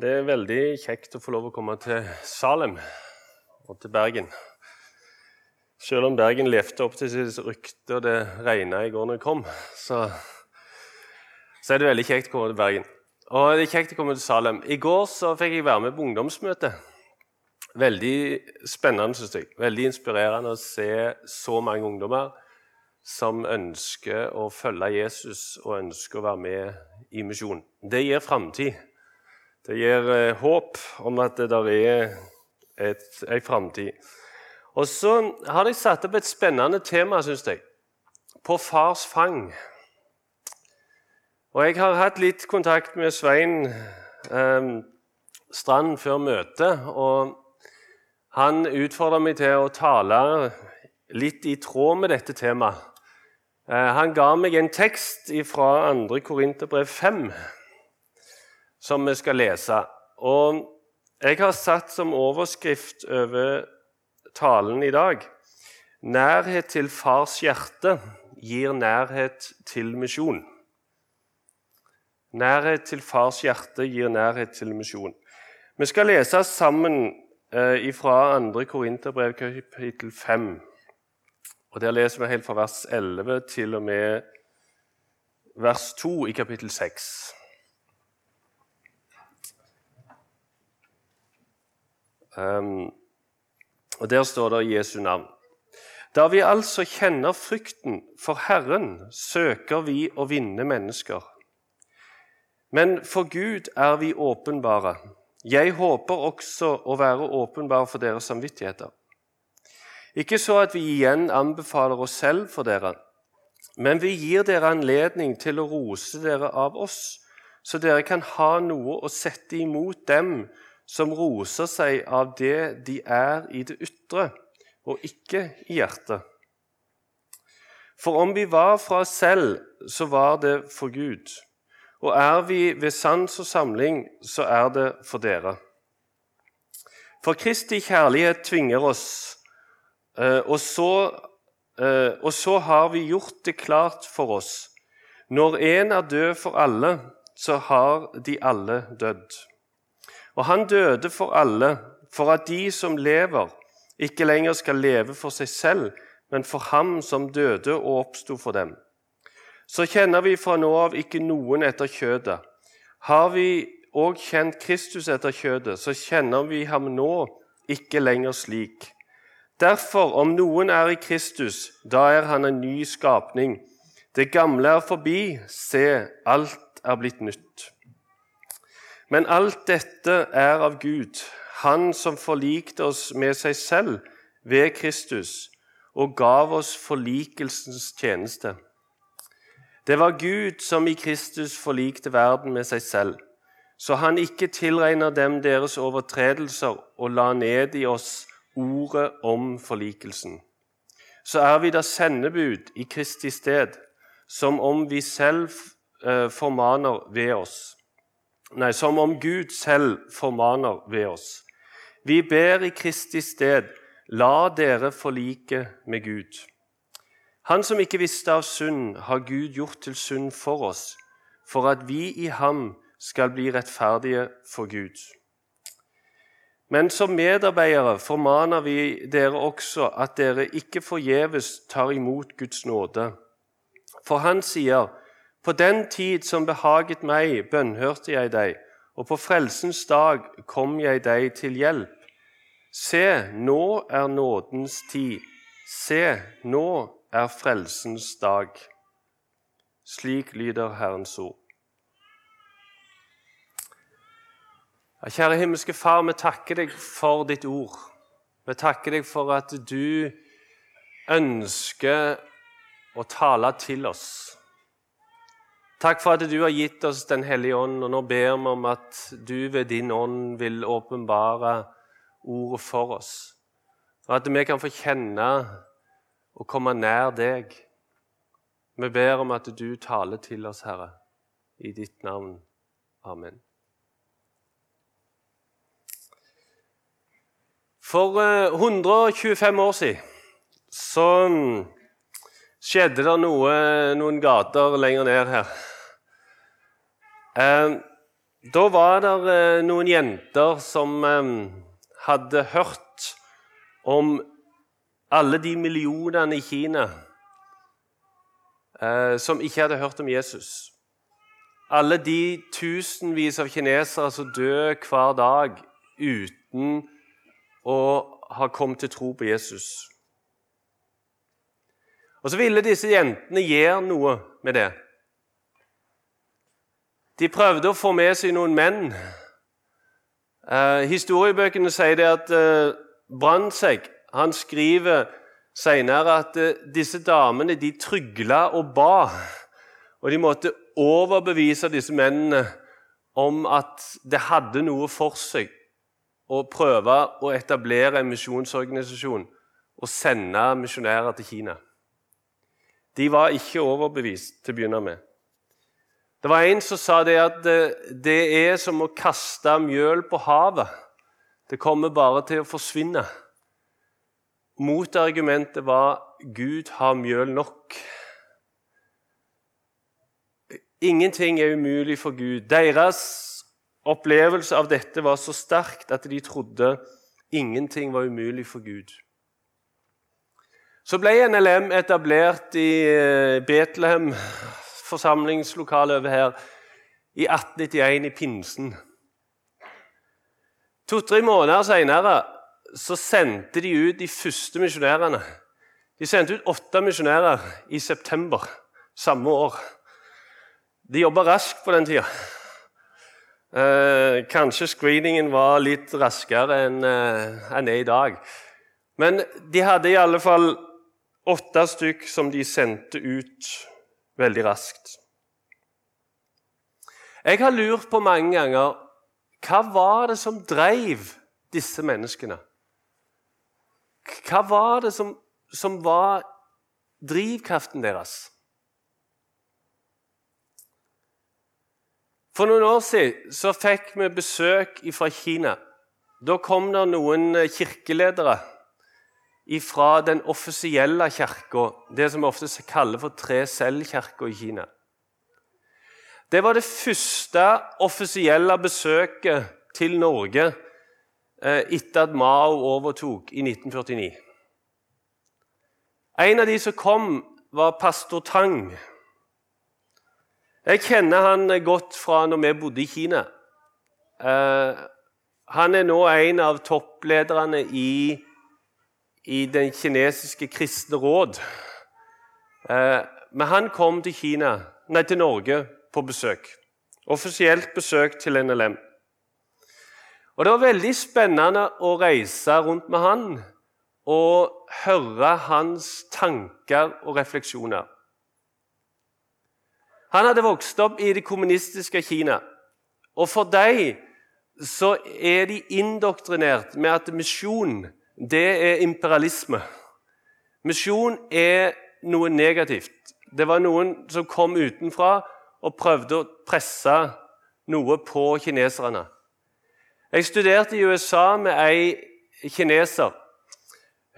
Det er veldig kjekt å få lov å komme til Salem og til Bergen. Selv om Bergen levde opp til sitt rykte og det regna i går når jeg kom, så, så, er det veldig kjekt å komme til Bergen. Og det er kjekt å komme til Salem. I går så fikk jeg være med på ungdomsmøte. Veldig spennende, syns jeg. Veldig inspirerende å se så mange ungdommer som ønsker å følge Jesus og ønsker å være med i misjon. Det gir framtid. Det gir eh, håp om at det der er en framtid. Og så har de satt opp et spennende tema, syns jeg, på fars fang. Og jeg har hatt litt kontakt med Svein eh, Strand før møtet. Og han utfordra meg til å tale litt i tråd med dette temaet. Eh, han ga meg en tekst fra 2. Korinterbrev 5 som vi skal lese. Og jeg har satt som overskrift over talen i dag Nærhet til fars hjerte gir nærhet til misjon. Nærhet til fars hjerte gir nærhet til misjon. Vi skal lese sammen eh, fra 2. Korinterbrev kapittel 5. Og Der leser vi helt fra vers 11 til og med vers 2 i kapittel 6. og Der står det Jesu navn. Da vi altså kjenner frykten for Herren, søker vi å vinne mennesker. Men for Gud er vi åpenbare. Jeg håper også å være åpenbar for deres samvittigheter. Ikke så at vi igjen anbefaler oss selv for dere, men vi gir dere anledning til å rose dere av oss, så dere kan ha noe å sette imot dem som roser seg av det de er i det ytre, og ikke i hjertet. For om vi var fra oss selv, så var det for Gud. Og er vi ved sans og samling, så er det for dere. For Kristi kjærlighet tvinger oss, eh, og så, eh, og så har vi gjort det klart for oss. Når én er død for alle, så har de alle dødd. Og han døde for alle, for at de som lever, ikke lenger skal leve for seg selv, men for ham som døde og oppsto for dem. Så kjenner vi fra nå av ikke noen etter kjødet. Har vi òg kjent Kristus etter kjødet, så kjenner vi ham nå ikke lenger slik. Derfor, om noen er i Kristus, da er han en ny skapning. Det gamle er forbi, se, alt er blitt nytt. Men alt dette er av Gud, Han som forlikte oss med seg selv ved Kristus og gav oss forlikelsens tjeneste. Det var Gud som i Kristus forlikte verden med seg selv, så han ikke tilregner dem deres overtredelser og la ned i oss ordet om forlikelsen. Så er vi da sendebud i Kristi sted, som om vi selv eh, formaner ved oss nei, som om Gud selv formaner ved oss. Vi ber i Kristi sted, la dere forlike med Gud. Han som ikke visste av synd, har Gud gjort til synd for oss, for at vi i ham skal bli rettferdige for Gud. Men som medarbeidere formaner vi dere også at dere ikke forgjeves tar imot Guds nåde. For han sier:" På den tid som behaget meg, bønnhørte jeg deg, og på frelsens dag kom jeg deg til hjelp. Se, nå er nådens tid. Se, nå er frelsens dag. Slik lyder Herrens ord. Ja, kjære himmelske Far, vi takker deg for ditt ord. Vi takker deg for at du ønsker å tale til oss. Takk for at du har gitt oss Den hellige ånd, og nå ber vi om at du ved din ånd vil åpenbare ordet for oss. Og at vi kan få kjenne og komme nær deg. Vi ber om at du taler til oss, Herre, i ditt navn. Amen. For 125 eh, år siden så skjedde det noe noen gater lenger ned her. Eh, Da var det eh, noen jenter som eh, hadde hørt om alle de millionene i Kina eh, som ikke hadde hørt om Jesus. Alle de tusenvis av kinesere som dør hver dag uten å ha kommet til tro på Jesus. Og så ville disse jentene gjøre noe med det. De prøvde å få med seg noen menn. Eh, historiebøkene sier det at eh, Brandtzæg skriver senere at eh, disse damene de trygla og ba. Og de måtte overbevise disse mennene om at det hadde noe for seg å prøve å etablere en misjonsorganisasjon og sende misjonærer til Kina. De var ikke overbevist til å begynne med. Det var en som sa det at det, det er som å kaste mjøl på havet. Det kommer bare til å forsvinne. Motargumentet var 'Gud har mjøl nok'. Ingenting er umulig for Gud. Deres opplevelse av dette var så sterkt at de trodde ingenting var umulig for Gud. Så ble NLM etablert i eh, Betlehem, forsamlingslokale over her, i 1891, i pinsen. To-tre måneder seinere sendte de ut de første misjonærene. De sendte ut åtte misjonærer i september samme år. De jobba raskt på den tida. Eh, kanskje screeningen var litt raskere enn eh, er i dag. Men de hadde i alle fall åtte stykk som de sendte ut veldig raskt. Jeg har lurt på mange ganger hva var det som drev disse menneskene? Hva var det som, som var drivkraften deres? For noen år siden så fikk vi besøk fra Kina. Da kom det noen eh, kirkeledere fra den offisielle kirka, det som vi ofte kaller for Tre Selv-kirka i Kina. Det var det første offisielle besøket til Norge eh, etter at Mao overtok i 1949. En av de som kom, var pastor Tang. Jeg kjenner han godt fra når vi bodde i Kina. Uh, han er nå en av topplederne i, i Den kinesiske kristne råd. Uh, men han kom til, Kina, nei, til Norge på besøk. Offisielt besøk til NLM. Og Det var veldig spennende å reise rundt med han og høre hans tanker og refleksjoner. Han hadde vokst opp i det kommunistiske Kina. Og for dem så er de indoktrinert med at misjon det er imperialisme. Misjon er noe negativt. Det var noen som kom utenfra og prøvde å presse noe på kineserne. Jeg studerte i USA med ei kineser.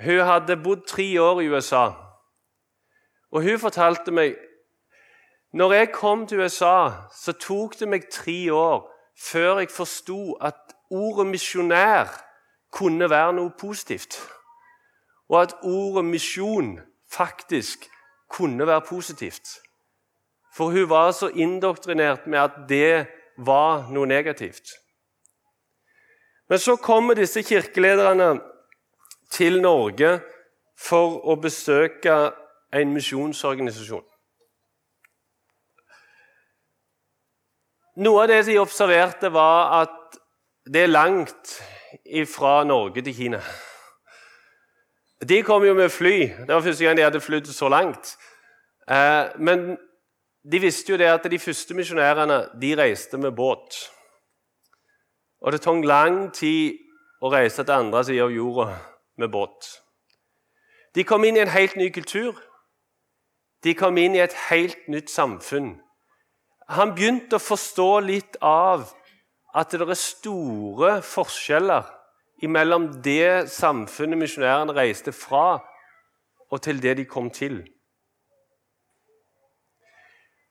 Hun hadde bodd tre år i USA. Og Hun fortalte meg når jeg kom til USA, så tok det meg tre år før jeg forsto at ordet misjonær kunne være noe positivt. Og at ordet misjon faktisk kunne være positivt. For hun var så indoktrinert med at det var noe negativt. Men så kommer disse kirkelederne til Norge for å besøke en misjonsorganisasjon. Noe av det de observerte, var at det er langt fra Norge til Kina. De kom jo med fly. Det var første gang de hadde flydd så langt. Eh, men de visste jo det at de første misjonærene de reiste med båt. Og det tok lang tid å reise til andre siden av jorda med båt. De kom inn i en helt ny kultur. De kom inn i et helt nytt samfunn han begynte å forstå litt av at det er store forskjeller mellom det samfunnet misjonærene reiste fra, og til det de kom til.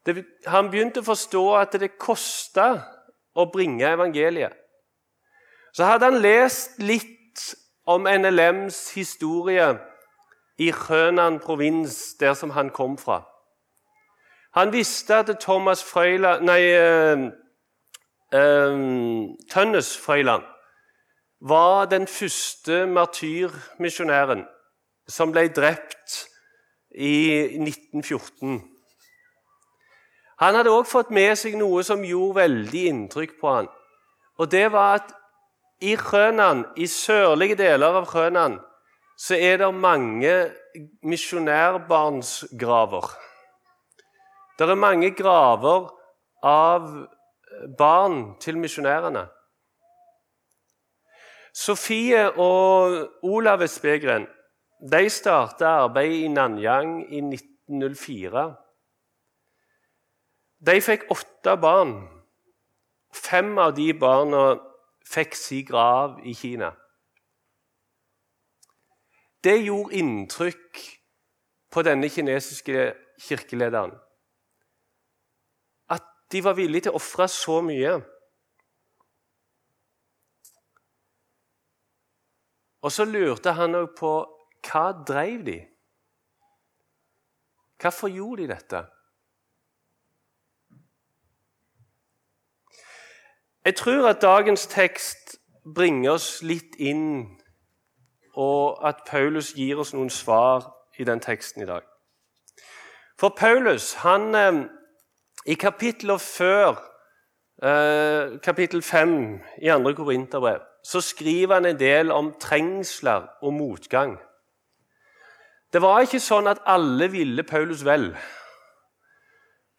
Det, han begynte å forstå at det kosta å bringe evangeliet. Så hadde han lest litt om NLMs historie i Rønan provins, der som han kom fra. Han visste at Thomas Frøyland Nei, uh, uh, Tønnes Frøyland var den første martyrmisjonæren som ble drept i 1914. Han hadde også fått med seg noe som gjorde veldig inntrykk på han. Og det var at i Rønan, i sørlige deler av Rønan, så er det mange misjonærbarnsgraver. Det er mange graver av barn til misjonærene. Sofie og Olav Espegren de starta arbeidet i Nanyang i 1904. De fikk åtte barn. Fem av de barna fikk si grav i Kina. Det gjorde inntrykk på denne kinesiske kirkelederen. At de var villige til å ofre så mye. Og så lurte han òg på hva drev de? Hvorfor gjorde de dette? Jeg tror at dagens tekst bringer oss litt inn, og at Paulus gir oss noen svar i den teksten i dag. For Paulus, han eh, i kapitler før eh, kapittel 5 i 2. Korinterbrev, så skriver han en del om trengsler og motgang. Det var ikke sånn at alle ville Paulus vel.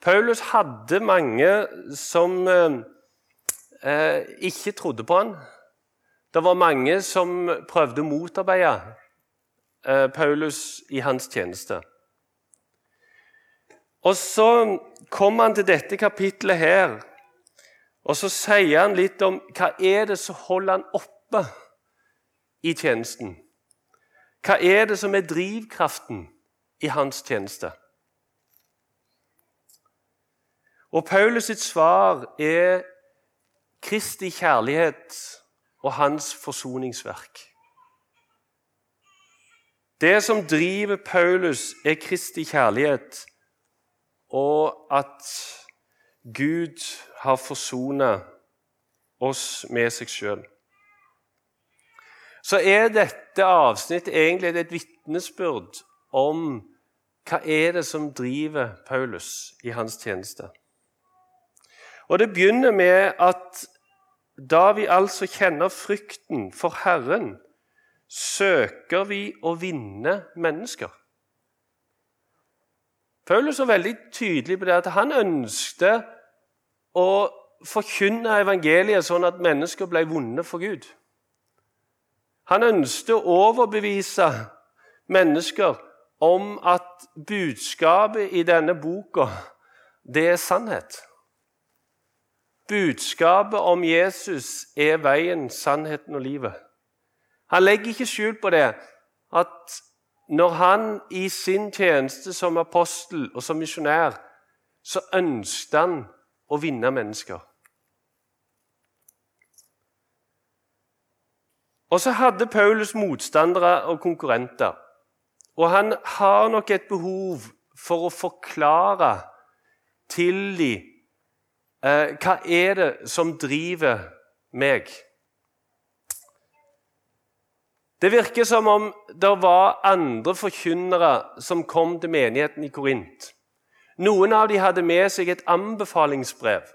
Paulus hadde mange som eh, ikke trodde på han. Det var mange som prøvde å motarbeide eh, Paulus i hans tjeneste. Og så kom han til dette kapitlet her, og så sier han litt om hva er det som holder han oppe i tjenesten. Hva er det som er drivkraften i hans tjeneste? Og Paulus sitt svar er Kristi kjærlighet og hans forsoningsverk. Det som driver Paulus, er Kristi kjærlighet og at Gud har forsona oss med seg sjøl. Så er dette avsnittet egentlig et vitnesbyrd om hva er det som driver Paulus i hans tjeneste. Og Det begynner med at da vi altså kjenner frykten for Herren, søker vi å vinne mennesker. Paulus var veldig tydelig på det at han ønsket å forkynne evangeliet sånn at mennesker ble vonde for Gud. Han ønsket å overbevise mennesker om at budskapet i denne boka, det er sannhet. Budskapet om Jesus er veien, sannheten og livet. Han legger ikke skjul på det at når han i sin tjeneste som apostel og som misjonær, så ønsket han å vinne mennesker. Og så hadde Paulus motstandere og konkurrenter. Og han har nok et behov for å forklare til dem Eh, hva er det som driver meg? Det virker som om det var andre forkynnere som kom til menigheten i Korint. Noen av dem hadde med seg et anbefalingsbrev.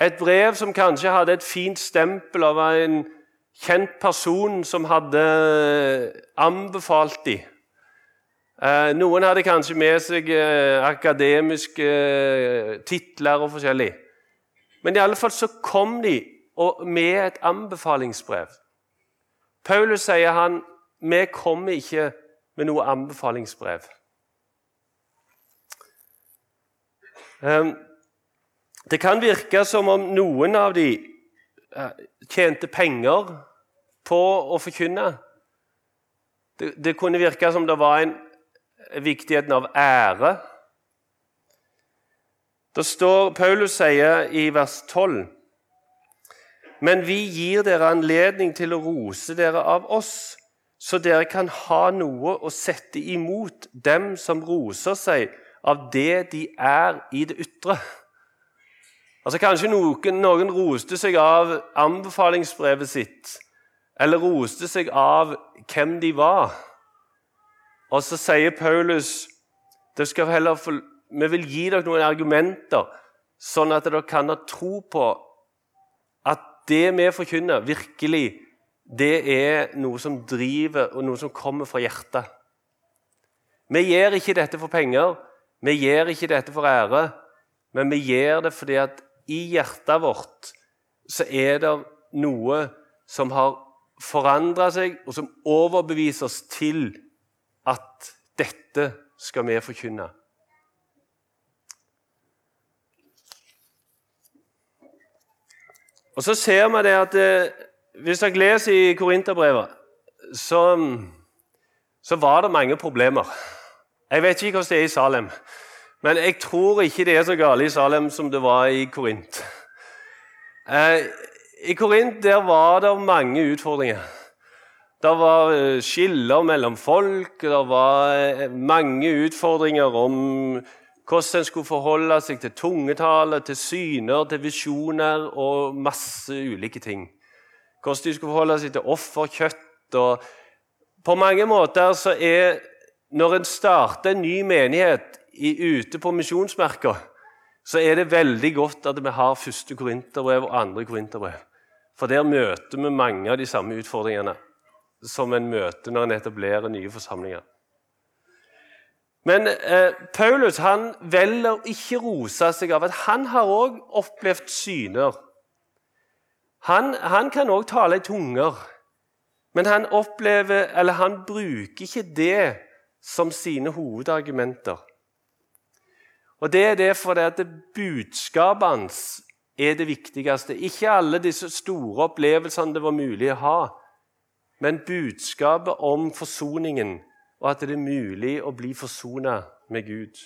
Et brev som kanskje hadde et fint stempel av en kjent person som hadde anbefalt dem Eh, noen hadde kanskje med seg eh, akademiske eh, titler og forskjellig. Men i alle fall så kom de med et anbefalingsbrev. Paulus sier han vi kommer ikke med noe anbefalingsbrev. Det kan virke som om noen av de tjente penger på å forkynne. Det, det kunne virke som det var en viktigheten av ære. Det står, Paulus sier i vers 12 men vi gir dere anledning til å rose dere av oss, så dere kan ha noe å sette imot dem som roser seg av det de er i det ytre. Altså Kanskje noen, noen roste seg av anbefalingsbrevet sitt, eller roste seg av hvem de var. Og så sier Paulus heller, vi vil gi dere noen argumenter, sånn at dere kan ha tro på at det vi forkynner, virkelig det er noe som driver, og noe som kommer fra hjertet. Vi gjør ikke dette for penger, vi gjør ikke dette for ære, men vi gjør det fordi at i hjertet vårt så er det noe som har forandra seg, og som overbeviser oss til at dette skal vi forkynne. Og Så ser vi det at eh, hvis dere leser i Korinterbrevet, så, så var det mange problemer. Jeg vet ikke hvordan det er i Salem, men jeg tror ikke det er så galt i Salem som det var i Korint. Eh, I Korint der var det mange utfordringer. Det var eh, skiller mellom folk, det var eh, mange utfordringer om hvordan en skulle forholde seg til tungetale, til syner, til visjoner og masse ulike ting. Hvordan de skulle forholde seg til offerkjøtt. og På mange måter så er når en starter en ny menighet i, ute på misjonsmerka, så er det veldig godt at vi har første korinterbrev og andre korinterbrev. For der møter vi mange av de samme utfordringene som en møter når en etablerer nye forsamlinger. Men eh, Paulus han velger ikke rose seg av at han har òg opplevd syner. Han, han kan òg tale i tunger, men han opplever, eller han bruker ikke det som sine hovedargumenter. Og Det er det fordi at budskapet hans er det viktigste. Ikke alle disse store opplevelsene det var mulig å ha, men budskapet om forsoningen og at det er mulig å bli forsona med Gud.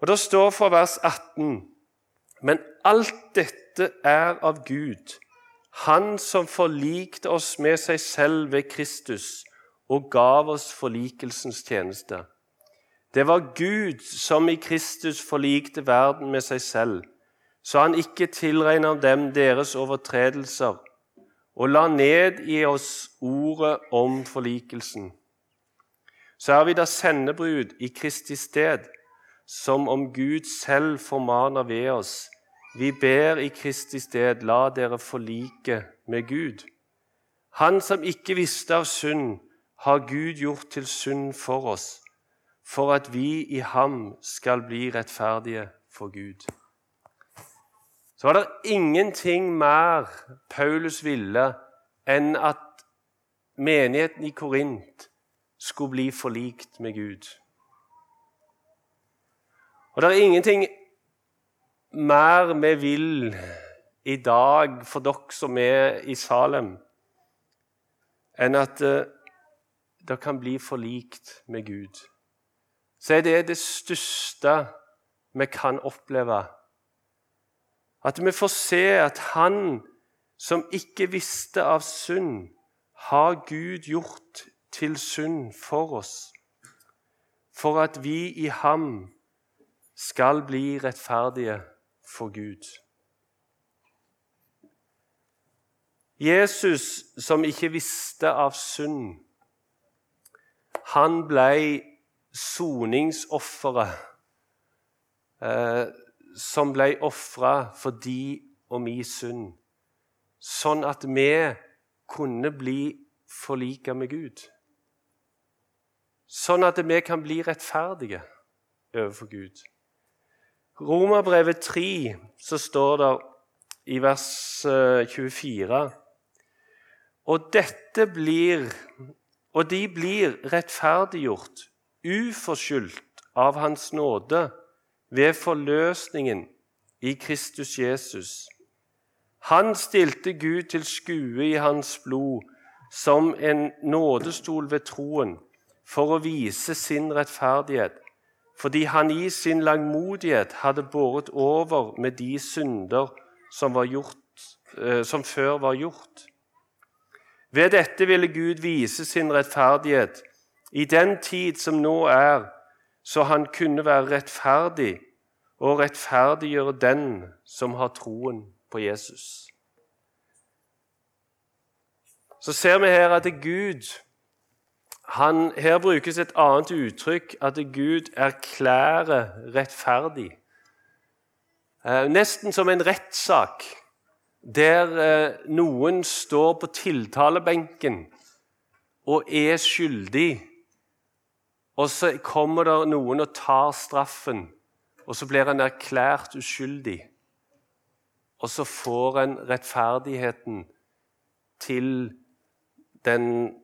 Og Det står fra vers 18.: Men alt dette er av Gud, Han som forlikte oss med seg selv ved Kristus og gav oss forlikelsens tjeneste. Det var Gud som i Kristus forlikte verden med seg selv, så han ikke tilregner dem deres overtredelser, og la ned i oss ordet om forlikelsen. Så er vi da sendebrud i Kristi sted, som om Gud selv formaner ved oss. Vi ber i Kristi sted, la dere forlike med Gud. Han som ikke visste av synd, har Gud gjort til synd for oss, for at vi i ham skal bli rettferdige for Gud. Så var det ingenting mer Paulus ville enn at menigheten i Korint skulle bli forlikt med Gud. Og det er ingenting mer vi vil i dag for dere som er i Salem, enn at dere kan bli forlikt med Gud. Så er det det største vi kan oppleve. At vi får se at Han som ikke visste av synd, har Gud gjort til synd for oss, for at vi i ham skal bli rettferdige for Gud. Jesus, som ikke visste av synd, han ble soningsofferet eh, som ble ofra for de og mi synd sånn at vi kunne bli forlika med Gud. Sånn at vi kan bli rettferdige overfor Gud. Romerbrevet 3 så står det i vers 24 eh, Og dette blir Og de blir rettferdiggjort uforskyldt av Hans nåde ved forløsningen i Kristus Jesus han stilte Gud til skue i hans blod som en nådestol ved troen for å vise sin rettferdighet, fordi han i sin langmodighet hadde båret over med de synder som gjort eh, som før var gjort. Ved dette ville Gud vise sin rettferdighet i den tid som nå er, så han kunne være rettferdig og rettferdiggjøre den som har troen på Jesus. Så ser vi her at Gud han, Her brukes et annet uttrykk, at Gud erklærer rettferdig. Eh, nesten som en rettssak der eh, noen står på tiltalebenken og er skyldig. Og så kommer det noen og tar straffen, og så blir han erklært uskyldig. Og så får en rettferdigheten til den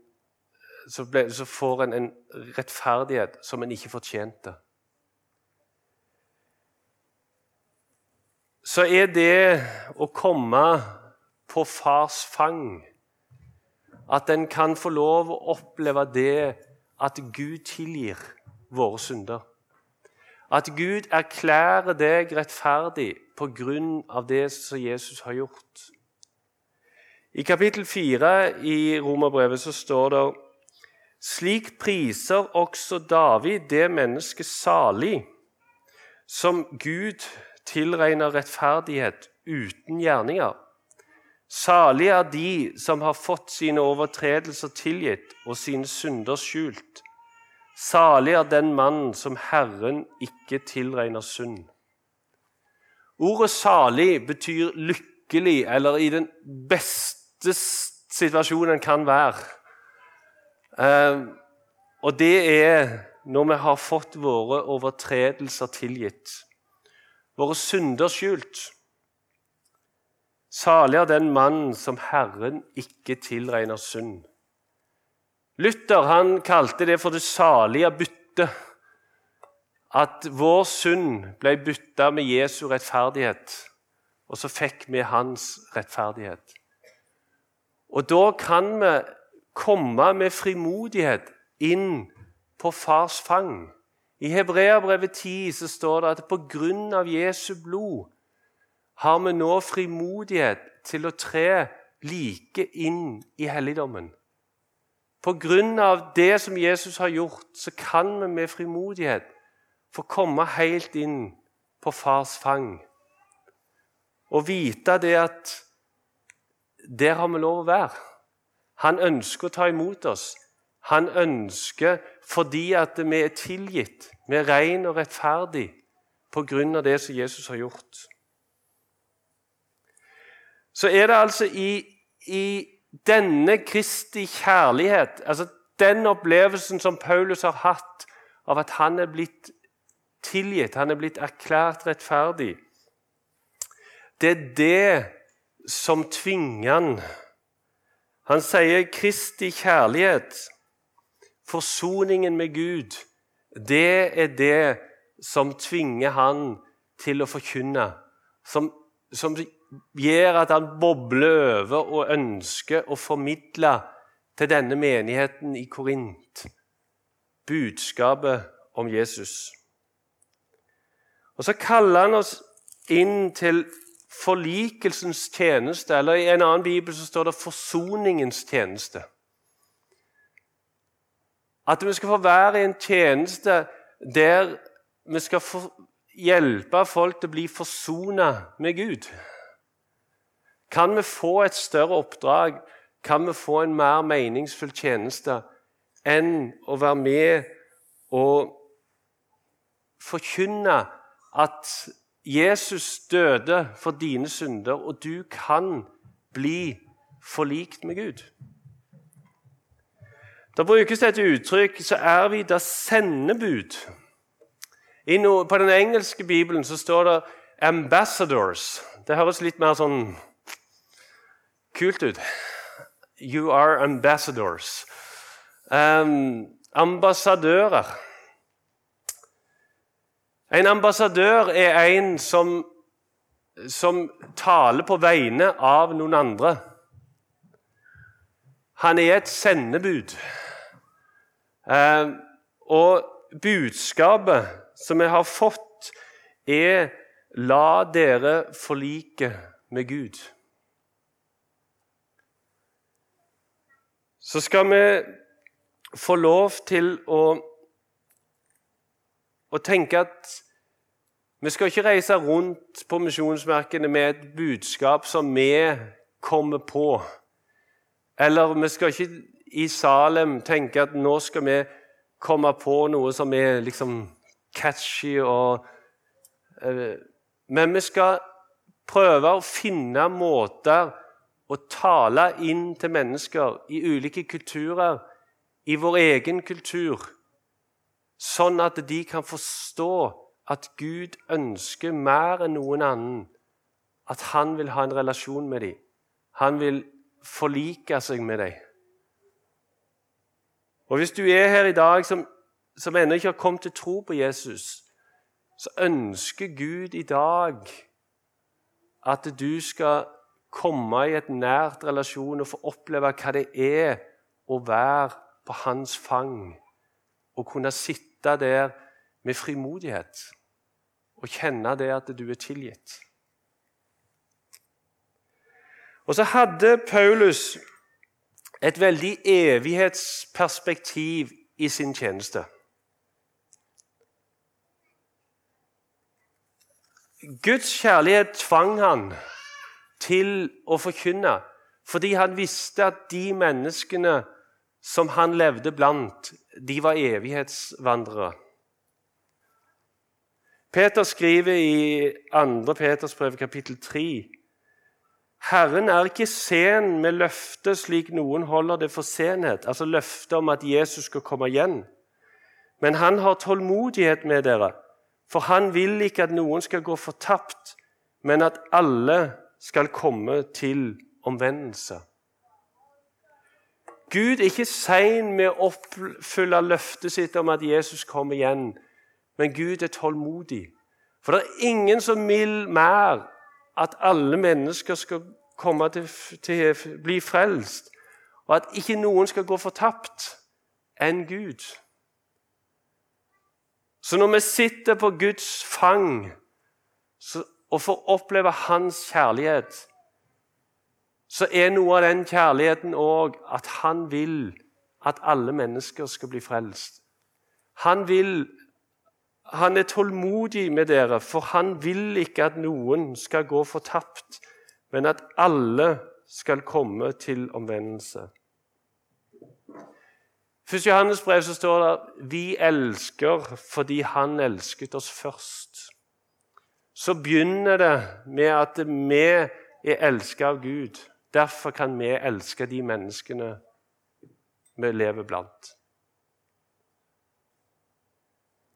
så, ble, så får en en rettferdighet som en ikke fortjente. Så er det å komme på fars fang at en kan få lov å oppleve det at Gud tilgir våre synder. At Gud erklærer deg rettferdig på grunn av det som Jesus har gjort. I kapittel 4 i Romerbrevet så står det slik priser også David det mennesket salig som Gud tilregner rettferdighet uten gjerninger. Salig er de som har fått sine overtredelser tilgitt og sine synder skjult. Salig er den mann som Herren ikke tilregner synd. Ordet 'salig' betyr lykkelig, eller i den beste situasjonen kan være. Eh, og det er når vi har fått våre overtredelser tilgitt, våre synder skjult. Salig er den mann som Herren ikke tilregner synd. Luther han kalte det for det salige byttet. At vår synd ble bytta med Jesu rettferdighet, og så fikk vi hans rettferdighet. Og da kan vi komme med frimodighet inn på fars fang. I Hebreabrevet 10 så står det at av Jesu blod har vi nå frimodighet til å tre like inn i helligdommen. Av det som Jesus har gjort, så kan vi med frimodighet få komme helt inn på fars fang. Og vite det at der har vi lov å være. Han ønsker å ta imot oss. Han ønsker fordi at vi er tilgitt, vi er rene og rettferdig på grunn av det som Jesus har gjort. Så er det altså i, i denne Kristi kjærlighet, altså den opplevelsen som Paulus har hatt av at han er blitt tilgitt, han er blitt erklært rettferdig Det er det som tvinger han han sier Kristi kjærlighet, forsoningen med Gud, det er det som tvinger han til å forkynne. Som, som gjør at han bobler over og ønsker å formidle til denne menigheten i Korint budskapet om Jesus. Og Så kaller han oss inn til forlikelsens tjeneste, eller i en annen bibel så står det forsoningens tjeneste. At vi skal få være i en tjeneste der vi skal hjelpe folk til å bli forsona med Gud. Kan vi få et større oppdrag, kan vi få en mer meningsfull tjeneste enn å være med og forkynne at Jesus døde for dine synder, og du kan bli forlikt med Gud. Da brukes det et uttrykk så er vi da sendebud. No, på den engelske bibelen så står det 'ambassadors'. Det høres litt mer sånn kult ut. You are ambassadors. Um, ambassadører. En ambassadør er en som, som taler på vegne av noen andre. Han er et sendebud. Eh, og budskapet som vi har fått, er 'La dere forlike med Gud'. Så skal vi få lov til å, å tenke at vi skal ikke reise rundt på misjonsmerkene med et budskap som vi kommer på. Eller vi skal ikke i Salem tenke at nå skal vi komme på noe som er liksom catchy og uh, Men vi skal prøve å finne måter å tale inn til mennesker i ulike kulturer, i vår egen kultur, sånn at de kan forstå at Gud ønsker mer enn noen annen at han vil ha en relasjon med dem. Han vil forlike seg med deg. Og Hvis du er her i dag som, som ennå ikke har kommet til tro på Jesus, så ønsker Gud i dag at du skal komme i et nært relasjon og få oppleve hva det er å være på hans fang. Og kunne sitte der med frimodighet og kjenne det at du er tilgitt. Og så hadde Paulus et veldig evighetsperspektiv i sin tjeneste. Guds kjærlighet tvang han til å forkynne fordi han visste at de menneskene som han levde blant, de var evighetsvandrere. Peter skriver i 2. Peters brev, kapittel 3.: Herren er ikke sen med løftet slik noen holder det for senhet, altså løftet om at Jesus skal komme igjen. Men han har tålmodighet med dere, for han vil ikke at noen skal gå fortapt, men at alle skal komme til omvendelse. Gud er ikke sein med å oppfylle løftet sitt om at Jesus kommer igjen. Men Gud er tålmodig. For det er ingen som vil mer at alle mennesker skal komme til, til bli frelst, og at ikke noen skal gå fortapt, enn Gud. Så når vi sitter på Guds fang så, og får oppleve Hans kjærlighet, så er noe av den kjærligheten òg at han vil at alle mennesker skal bli frelst. Han vil han er tålmodig med dere, for han vil ikke at noen skal gå fortapt, men at alle skal komme til omvendelse. I 1. Johannes brev så står det vi elsker fordi han elsket oss først. Så begynner det med at vi er elsket av Gud. Derfor kan vi elske de menneskene vi lever blant.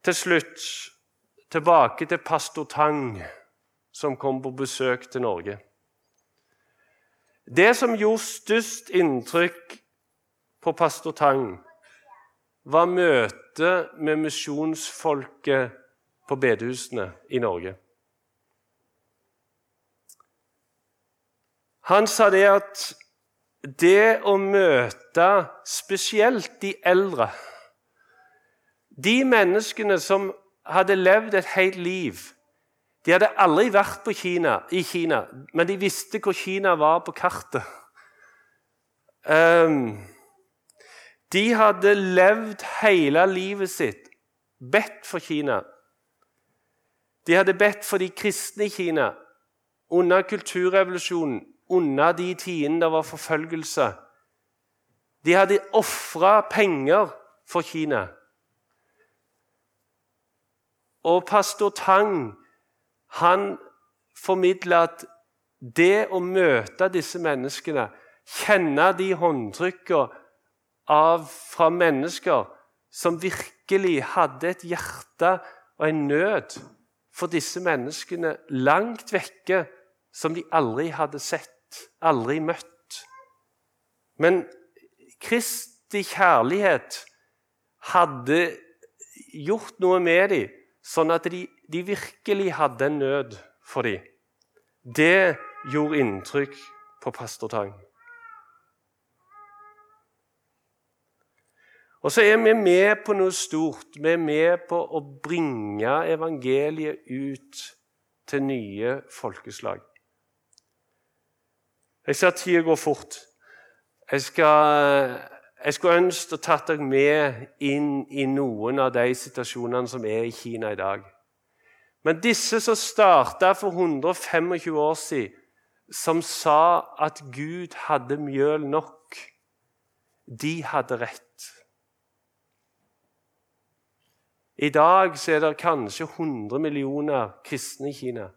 Til slutt tilbake til pastor Tang, som kom på besøk til Norge. Det som gjorde størst inntrykk på pastor Tang, var møtet med misjonsfolket på bedehusene i Norge. Han sa det at det å møte spesielt de eldre de menneskene som hadde levd et helt liv De hadde aldri vært på Kina, i Kina, men de visste hvor Kina var på kartet. Um, de hadde levd hele livet sitt, bedt for Kina. De hadde bedt for de kristne i Kina under kulturrevolusjonen, under de tidene det var forfølgelse. De hadde ofra penger for Kina. Og pastor Tang han formidler at det å møte disse menneskene, kjenne de håndtrykkene fra mennesker som virkelig hadde et hjerte og en nød for disse menneskene langt vekke, som de aldri hadde sett, aldri møtt. Men Kristi kjærlighet hadde gjort noe med dem sånn at de, de virkelig hadde en nød for dem. Det gjorde inntrykk på pastor Tang. Og så er vi med på noe stort. Vi er med på å bringe evangeliet ut til nye folkeslag. Jeg ser tida går fort. Jeg skal jeg skulle ønske å tatt dere med inn i noen av de situasjonene som er i Kina i dag. Men disse som starta for 125 år siden, som sa at Gud hadde mjøl nok, de hadde rett. I dag er det kanskje 100 millioner kristne i Kina.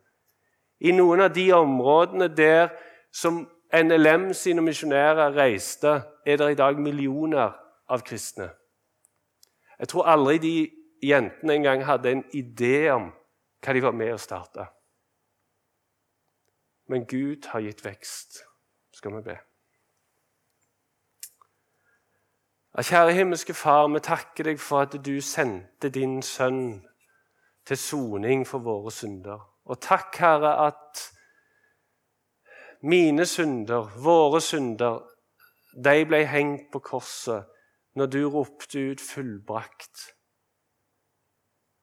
I noen av de områdene der som NLM sine misjonærer reiste, er det i dag millioner av kristne. Jeg tror aldri de jentene engang hadde en idé om hva de var med å starte. Men Gud har gitt vekst, skal vi be. Kjære himmelske Far, vi takker deg for at du sendte din sønn til soning for våre synder. Og takk, Herre, at mine synder, våre synder, de ble hengt på korset når du ropte ut 'fullbrakt'.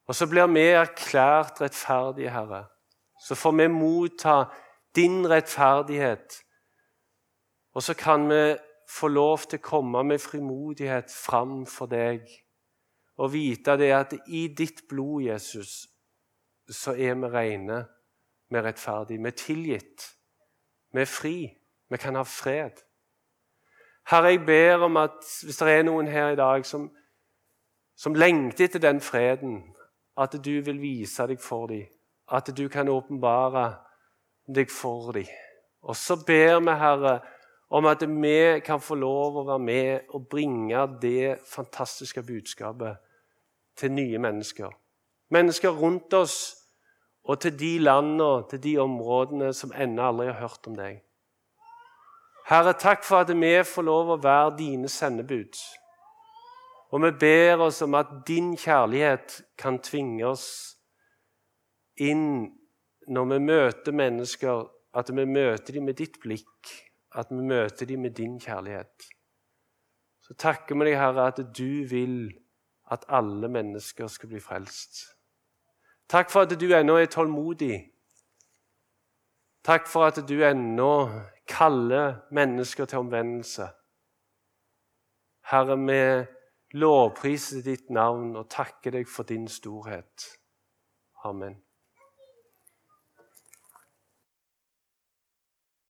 Og så blir vi erklært rettferdige, Herre. Så får vi motta din rettferdighet. Og så kan vi få lov til å komme med frimodighet fram for deg og vite det at i ditt blod, Jesus, så er vi rene, vi er rettferdige, vi tilgitt, vi er fri, vi kan ha fred. Herre, jeg ber om at hvis det er noen her i dag som, som lengter etter den freden, at du vil vise deg for dem, at du kan åpenbare deg for dem. Og så ber vi, Herre, om at vi kan få lov å være med og bringe det fantastiske budskapet til nye mennesker. Mennesker rundt oss og til de landene til de områdene som ennå aldri har hørt om deg. Herre, takk for at vi får lov å være dine sendebud. Og vi ber oss om at din kjærlighet kan tvinge oss inn når vi møter mennesker, at vi møter dem med ditt blikk at vi møter dem med din kjærlighet. Så takker vi deg, Herre, at du vil at alle mennesker skal bli frelst. Takk for at du ennå er tålmodig. Takk for at du ennå kaller mennesker til omvendelse. Herre, vi lovpriser ditt navn og takker deg for din storhet. Amen.